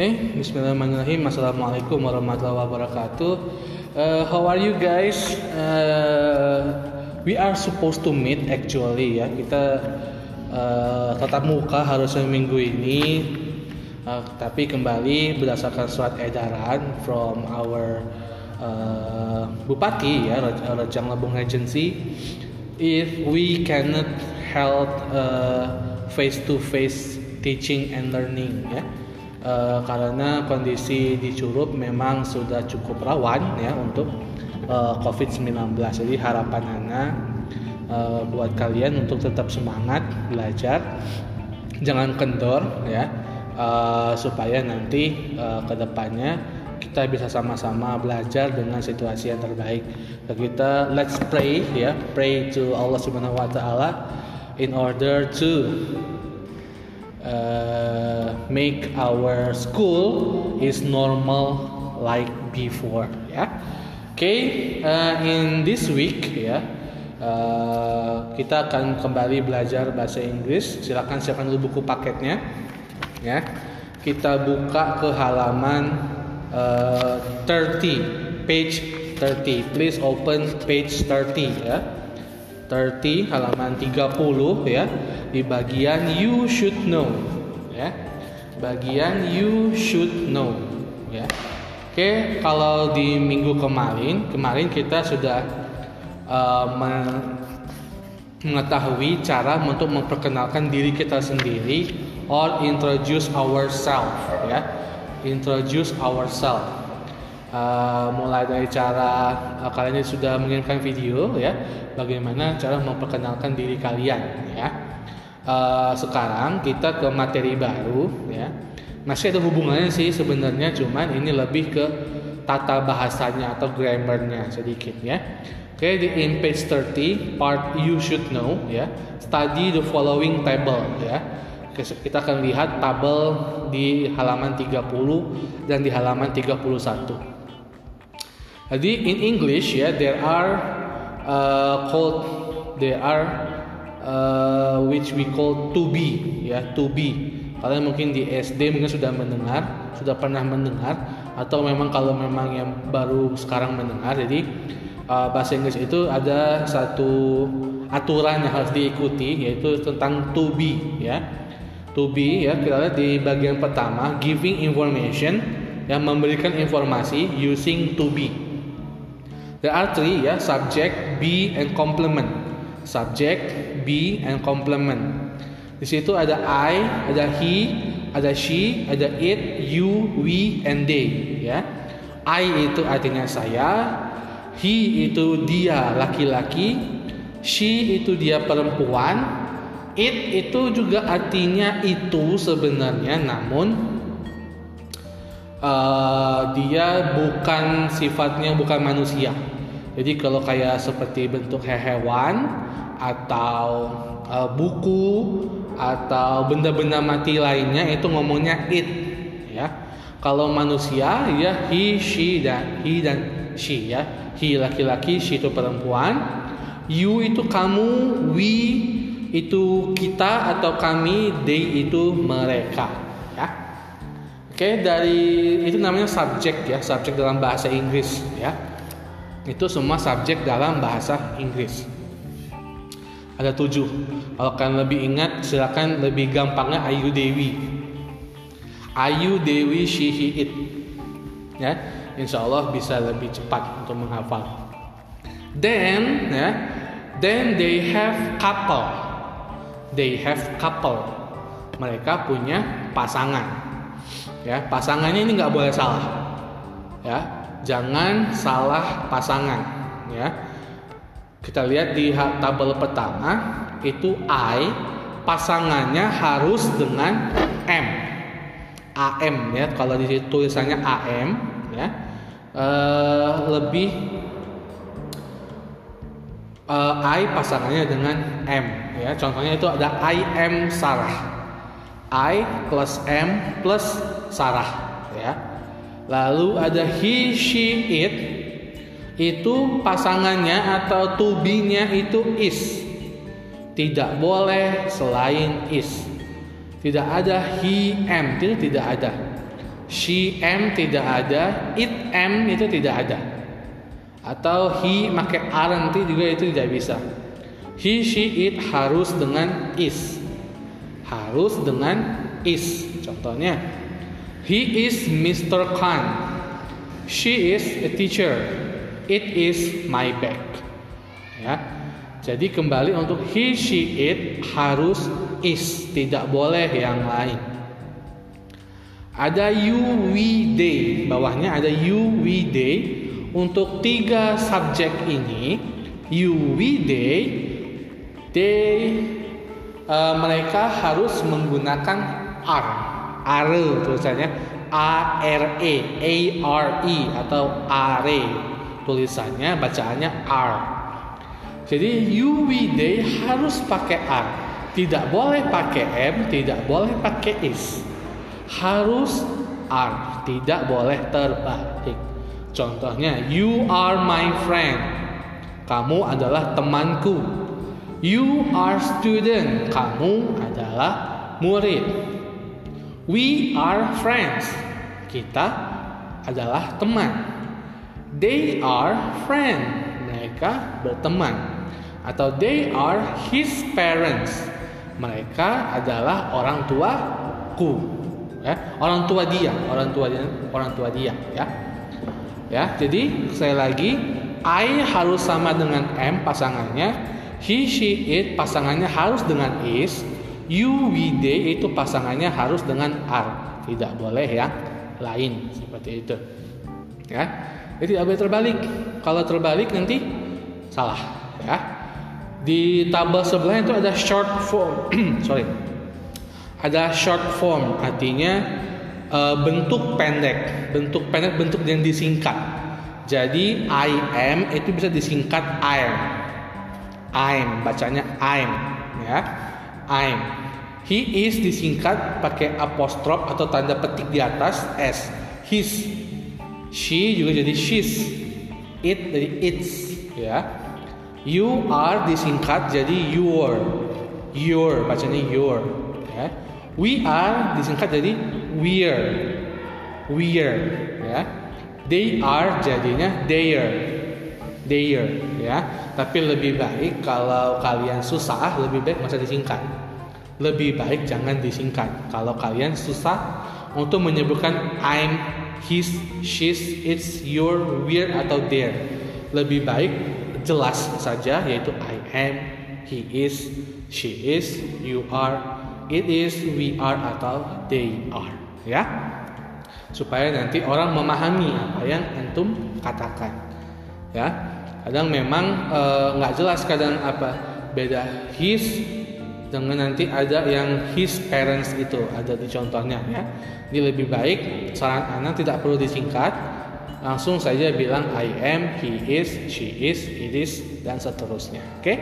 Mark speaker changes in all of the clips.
Speaker 1: Eh, Bismillahirrahmanirrahim. Assalamualaikum warahmatullahi wabarakatuh. Uh, how are you guys? Uh, we are supposed to meet actually ya. Kita uh, tatap muka harusnya minggu ini. Uh, tapi kembali berdasarkan surat edaran from our uh, bupati ya Rejang Labung Agency if we cannot held face to face teaching and learning ya uh, karena kondisi di Curup memang sudah cukup rawan ya untuk uh, COVID-19 jadi harapan Ana uh, buat kalian untuk tetap semangat belajar jangan kendor ya uh, supaya nanti uh, ke depannya kita bisa sama-sama belajar dengan situasi yang terbaik. Kita let's pray ya, pray to Allah Subhanahu wa taala in order to uh, make our school is normal like before ya. Oke, okay, uh, in this week ya uh, kita akan kembali belajar bahasa Inggris. Silakan siapkan dulu buku paketnya ya. Kita buka ke halaman uh, 30 page 30 please open page 30 ya 30 halaman 30 ya. Di bagian you should know ya. Bagian you should know ya. Oke, kalau di minggu kemarin, kemarin kita sudah uh, mengetahui cara untuk memperkenalkan diri kita sendiri or introduce ourselves ya. Introduce ourselves. Uh, mulai dari cara uh, kalian sudah mengirimkan video ya, bagaimana cara memperkenalkan diri kalian ya. Uh, sekarang kita ke materi baru ya. Masih ada hubungannya sih sebenarnya, cuman ini lebih ke tata bahasanya atau grammarnya sedikit ya. Oke, okay, di in page 30 part you should know ya. Study the following table ya kita akan lihat tabel di halaman 30 dan di halaman 31. Jadi in English ya there are uh, called there are uh, which we call to be ya to be. Kalian mungkin di SD mungkin sudah mendengar, sudah pernah mendengar atau memang kalau memang yang baru sekarang mendengar. Jadi uh, bahasa Inggris itu ada satu aturan yang harus diikuti yaitu tentang to be ya to be ya kita lihat di bagian pertama giving information yang memberikan informasi using to be there are three ya subject be and complement. Subject be and complement. Di situ ada I ada he ada she ada it you we and they ya. I itu artinya saya he itu dia laki-laki she itu dia perempuan It itu juga artinya itu sebenarnya namun uh, dia bukan sifatnya bukan manusia. Jadi kalau kayak seperti bentuk hewan atau uh, buku atau benda-benda mati lainnya itu ngomongnya it ya. Kalau manusia ya he, she dan he dan she ya. He laki-laki, she itu perempuan. You itu kamu, we itu kita atau kami, they itu mereka. Oke, dari itu namanya subjek ya, subjek dalam bahasa Inggris, ya. Itu semua subjek dalam bahasa Inggris. Ada tujuh. Kalau kalian lebih ingat, silakan lebih gampangnya Ayu Dewi. Ayu Dewi she he it. Ya, insya Allah bisa lebih cepat untuk menghafal. Then, ya, then they have couple they have couple mereka punya pasangan ya pasangannya ini nggak boleh salah. Ya jangan salah pasangan. Ya kita lihat di tabel pertama itu I pasangannya harus dengan M. AM ya. Kalau di tulisannya AM ya. Uh, lebih uh, I pasangannya dengan M ya. Contohnya itu ada I am Sarah. I plus M plus Sarah ya lalu ada he she it itu pasangannya atau to be-nya itu is tidak boleh selain is tidak ada he am itu tidak ada she am tidak ada, it am itu tidak ada. Atau he pakai aren't juga itu tidak bisa. He, she, it harus dengan is. Harus dengan is. Contohnya, he is Mr. Khan. She is a teacher. It is my bag. Ya. Jadi kembali untuk he, she, it harus is, tidak boleh yang lain. Ada you, we, they. Bawahnya ada you, we, they. Untuk tiga subjek ini, you, we, they, they uh, mereka harus menggunakan r, r tulisannya a r e, a r e atau are tulisannya bacaannya r. Jadi you, we, they harus pakai r. Tidak boleh pakai m, tidak boleh pakai is harus are, tidak boleh terbalik. Contohnya, you are my friend. Kamu adalah temanku. You are student. Kamu adalah murid. We are friends. Kita adalah teman. They are friend. Mereka berteman. Atau they are his parents. Mereka adalah orang tuaku ya orang tua dia orang tua dia orang tua dia ya ya jadi saya lagi I harus sama dengan M pasangannya he she it pasangannya harus dengan is they itu pasangannya harus dengan are tidak boleh ya lain seperti itu. Ya jadi tidak boleh terbalik? Kalau terbalik nanti salah ya. Di tabel sebelahnya itu ada short form. Sorry. Ada short form artinya uh, bentuk pendek. Bentuk pendek bentuk yang disingkat. Jadi I am itu bisa disingkat I'm I'm bacanya I'm ya I'm he is disingkat pakai apostrof atau tanda petik di atas s. His. She juga jadi she's. It jadi its. Ya. You are disingkat jadi your. Your bacanya your. Ya. We are disingkat jadi we're. We're. Ya. They are jadinya their. Their. Ya. Tapi lebih baik kalau kalian susah lebih baik masa disingkat. Lebih baik jangan disingkat. Kalau kalian susah untuk menyebutkan I'm, his, she's, it's, your, we're atau their. Lebih baik jelas saja yaitu I am, he is, she is, you are, it is, we are atau they are, ya. Supaya nanti orang memahami apa yang antum katakan. Ya. Kadang memang eh, nggak e, jelas kadang apa beda his dengan nanti ada yang his parents itu ada di contohnya ya. Ini lebih baik saran anak tidak perlu disingkat, langsung saja bilang I am, he is, she is, it is dan seterusnya. Oke? Okay?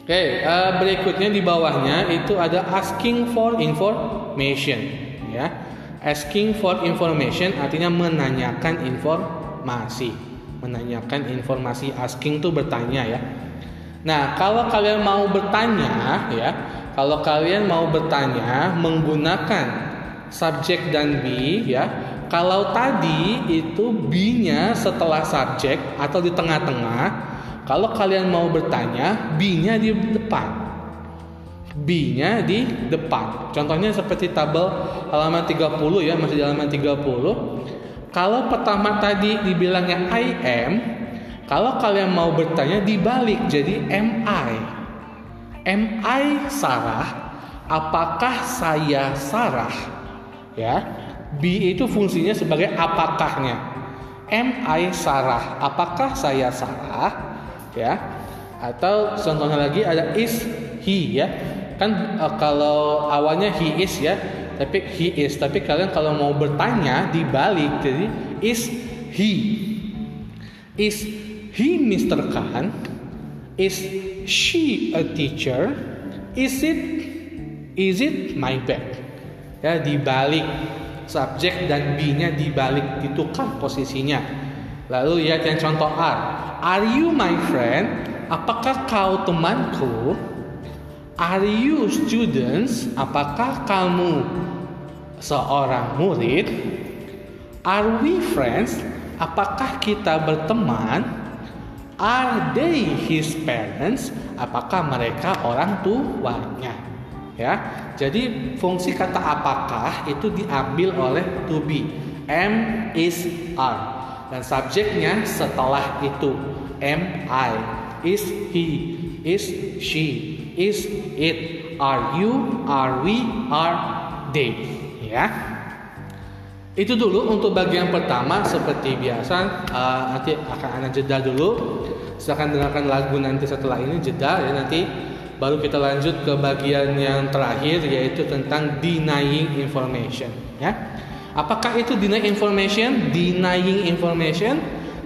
Speaker 1: Oke, okay, uh, eh, berikutnya di bawahnya itu ada asking for information, ya. Asking for information artinya menanyakan informasi, menanyakan informasi. Asking itu bertanya ya. Nah, kalau kalian mau bertanya, ya, kalau kalian mau bertanya menggunakan subjek dan be, ya. Kalau tadi itu be-nya setelah subjek atau di tengah-tengah, kalau kalian mau bertanya, B-nya di depan. B-nya di depan. Contohnya seperti tabel halaman 30 ya, masih di halaman 30. Kalau pertama tadi dibilangnya I am, kalau kalian mau bertanya dibalik jadi am I. Am I Sarah? Apakah saya Sarah? Ya. B itu fungsinya sebagai apakahnya. Am I Sarah? Apakah saya Sarah? ya atau contohnya lagi ada is he ya kan uh, kalau awalnya he is ya tapi he is tapi kalian kalau mau bertanya dibalik jadi is he is he Mr. Khan is she a teacher is it is it my bag ya dibalik subjek dan be-nya dibalik ditukar posisinya lalu lihat yang contoh R Are you my friend? Apakah kau temanku? Are you students? Apakah kamu seorang murid, are we friends? Apakah kita berteman? Are they his parents? Apakah mereka orang tuanya? Ya. Jadi fungsi kata apakah itu diambil oleh to be. M is are. Dan subjeknya setelah itu am I, is he, is she, is it, are you, are we, are they. Ya. Itu dulu untuk bagian pertama seperti biasa uh, nanti akan ada jeda dulu. Silahkan dengarkan lagu nanti setelah ini jeda ya nanti baru kita lanjut ke bagian yang terakhir yaitu tentang denying information ya. Apakah itu deny information? Denying information?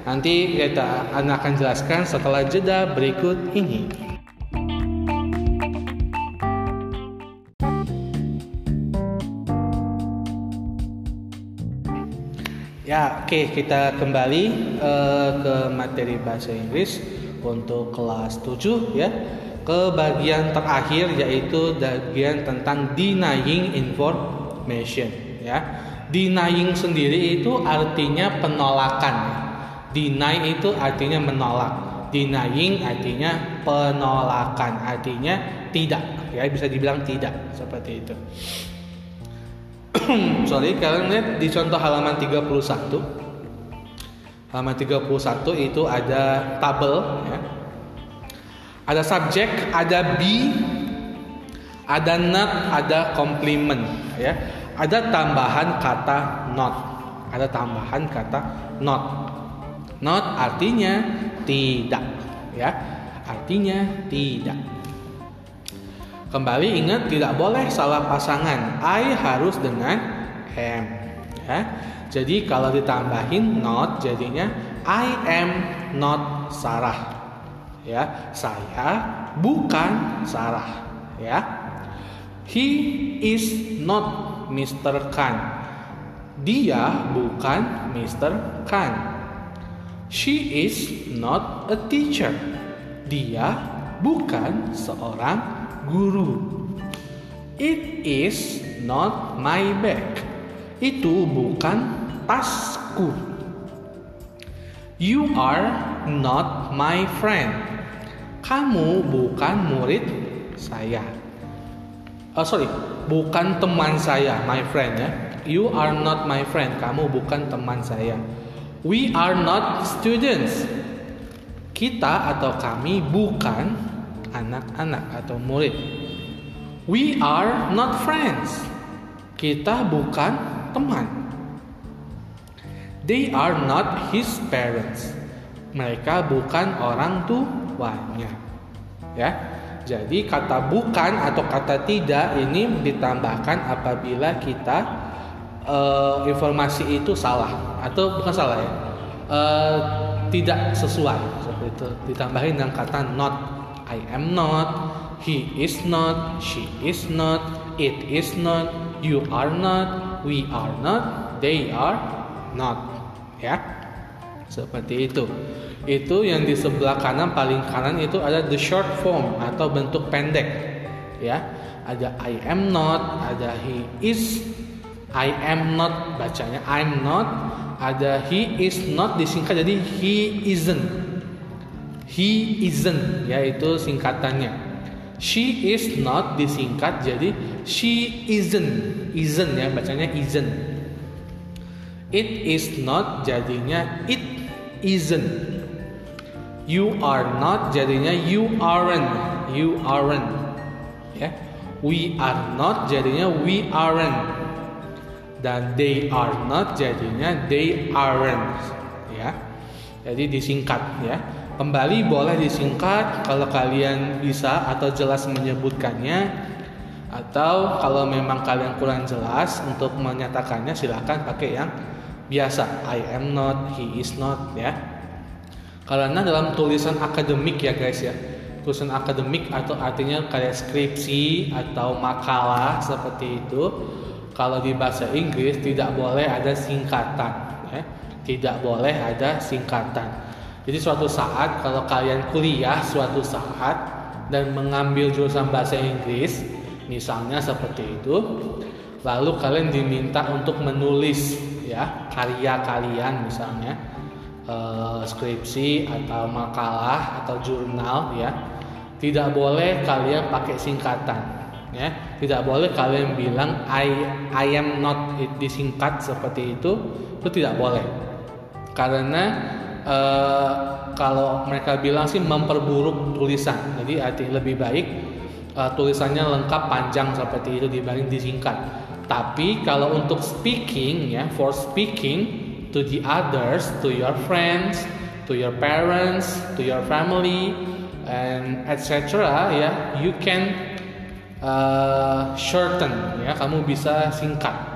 Speaker 1: Nanti kita akan jelaskan setelah jeda berikut ini. Ya, oke okay, kita kembali uh, ke materi bahasa Inggris untuk kelas 7 ya. Ke bagian terakhir yaitu bagian tentang denying information ya. Denying sendiri itu artinya penolakan. Deny itu artinya menolak. Denying artinya penolakan, artinya tidak. Ya bisa dibilang tidak seperti itu. Sorry, kalian lihat di contoh halaman 31. Halaman 31 itu ada tabel ya. Ada subjek, ada be, ada not, ada complement ya ada tambahan kata not. Ada tambahan kata not. Not artinya tidak, ya. Artinya tidak. Kembali ingat tidak boleh salah pasangan. I harus dengan am, ya. Jadi kalau ditambahin not jadinya I am not Sarah. Ya, saya bukan Sarah, ya. He is not Mr. Khan. Dia bukan Mr. Khan. She is not a teacher. Dia bukan seorang guru. It is not my bag. Itu bukan tasku. You are not my friend. Kamu bukan murid saya. Oh sorry, bukan teman saya, my friend ya. You are not my friend. Kamu bukan teman saya. We are not students. Kita atau kami bukan anak-anak atau murid. We are not friends. Kita bukan teman. They are not his parents. Mereka bukan orang tuanya. Ya. Jadi kata bukan atau kata tidak ini ditambahkan apabila kita uh, informasi itu salah atau bukan salah ya, uh, tidak sesuai seperti itu. Ditambahin dengan kata not, I am not, he is not, she is not, it is not, you are not, we are not, they are not. Ya, seperti itu. Itu yang di sebelah kanan paling kanan itu ada the short form atau bentuk pendek. Ya? Ada I am not ada he is I am not bacanya I'm not. Ada he is not disingkat jadi he isn't he isn't yaitu singkatannya she is not disingkat jadi she isn't isn't ya bacanya isn't it is not jadinya it isn't You are not jadinya you aren't. You aren't. Ya. We are not jadinya we aren't. Dan they are not jadinya they aren't. Jadi disingkat ya. Kembali boleh disingkat kalau kalian bisa atau jelas menyebutkannya atau kalau memang kalian kurang jelas untuk menyatakannya silahkan pakai yang biasa I am not, he is not ya karena dalam tulisan akademik ya guys ya, tulisan akademik atau artinya kayak skripsi atau makalah seperti itu, kalau di bahasa Inggris tidak boleh ada singkatan, ya. Tidak boleh ada singkatan. Jadi suatu saat kalau kalian kuliah suatu saat dan mengambil jurusan bahasa Inggris, misalnya seperti itu, lalu kalian diminta untuk menulis ya karya kalian misalnya uh, skripsi atau makalah atau jurnal ya tidak boleh kalian pakai singkatan ya tidak boleh kalian bilang I I am not disingkat seperti itu itu tidak boleh karena uh, kalau mereka bilang sih memperburuk tulisan jadi arti lebih baik uh, tulisannya lengkap panjang seperti itu dibanding disingkat tapi kalau untuk speaking ya for speaking to the others, to your friends, to your parents, to your family, and etc. Ya, you can uh, shorten. Ya, kamu bisa singkat.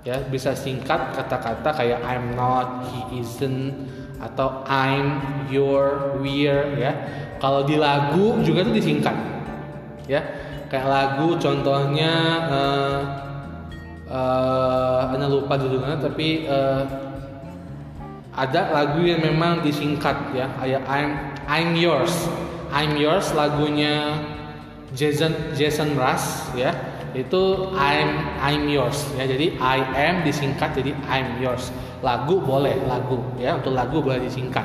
Speaker 1: Ya, bisa singkat kata-kata kayak I'm not, he isn't, atau I'm, you're, we're. Ya, kalau di lagu juga tuh disingkat. Ya, kayak lagu contohnya. Uh, uh, anda lupa judulnya tapi uh, ada lagu yang memang disingkat ya kayak I'm I'm yours I'm yours lagunya Jason Jason Mraz ya itu I'm I'm yours ya. Jadi I am disingkat jadi I'm yours. Lagu boleh lagu ya. Untuk lagu boleh disingkat.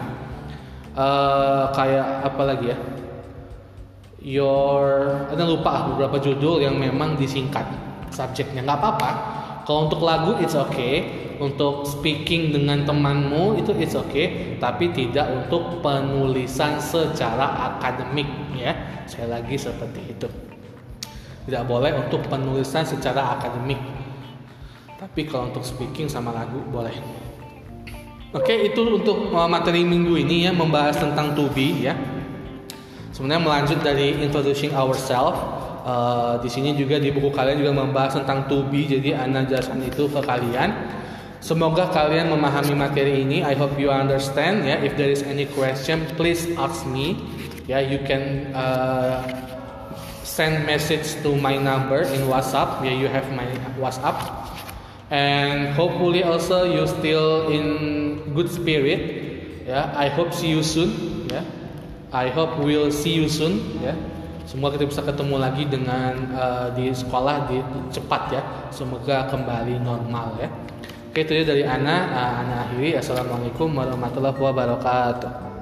Speaker 1: Uh, kayak apa lagi ya? Your ada lupa beberapa judul yang memang disingkat subjeknya. Nggak apa-apa. Kalau untuk lagu it's okay. Untuk speaking dengan temanmu itu it's okay. Tapi tidak untuk penulisan secara akademik ya. Sekali lagi seperti itu tidak boleh untuk penulisan secara akademik tapi kalau untuk speaking sama lagu boleh oke itu untuk uh, materi minggu ini ya membahas tentang to be ya sebenarnya melanjut dari introducing ourselves uh, di sini juga di buku kalian juga membahas tentang to be jadi anak jelaskan itu ke kalian Semoga kalian memahami materi ini. I hope you understand. Ya, yeah. if there is any question, please ask me. Ya, yeah, you can uh, send message to my number in WhatsApp. Yeah, you have my WhatsApp. And hopefully also you still in good spirit. Yeah, I hope see you soon. Yeah. I hope we'll see you soon. Yeah. Semoga kita bisa ketemu lagi dengan uh, di sekolah di cepat ya. Semoga kembali normal ya. Oke itu ya dari Ana. Uh, Ana akhiri. Assalamualaikum warahmatullahi wabarakatuh.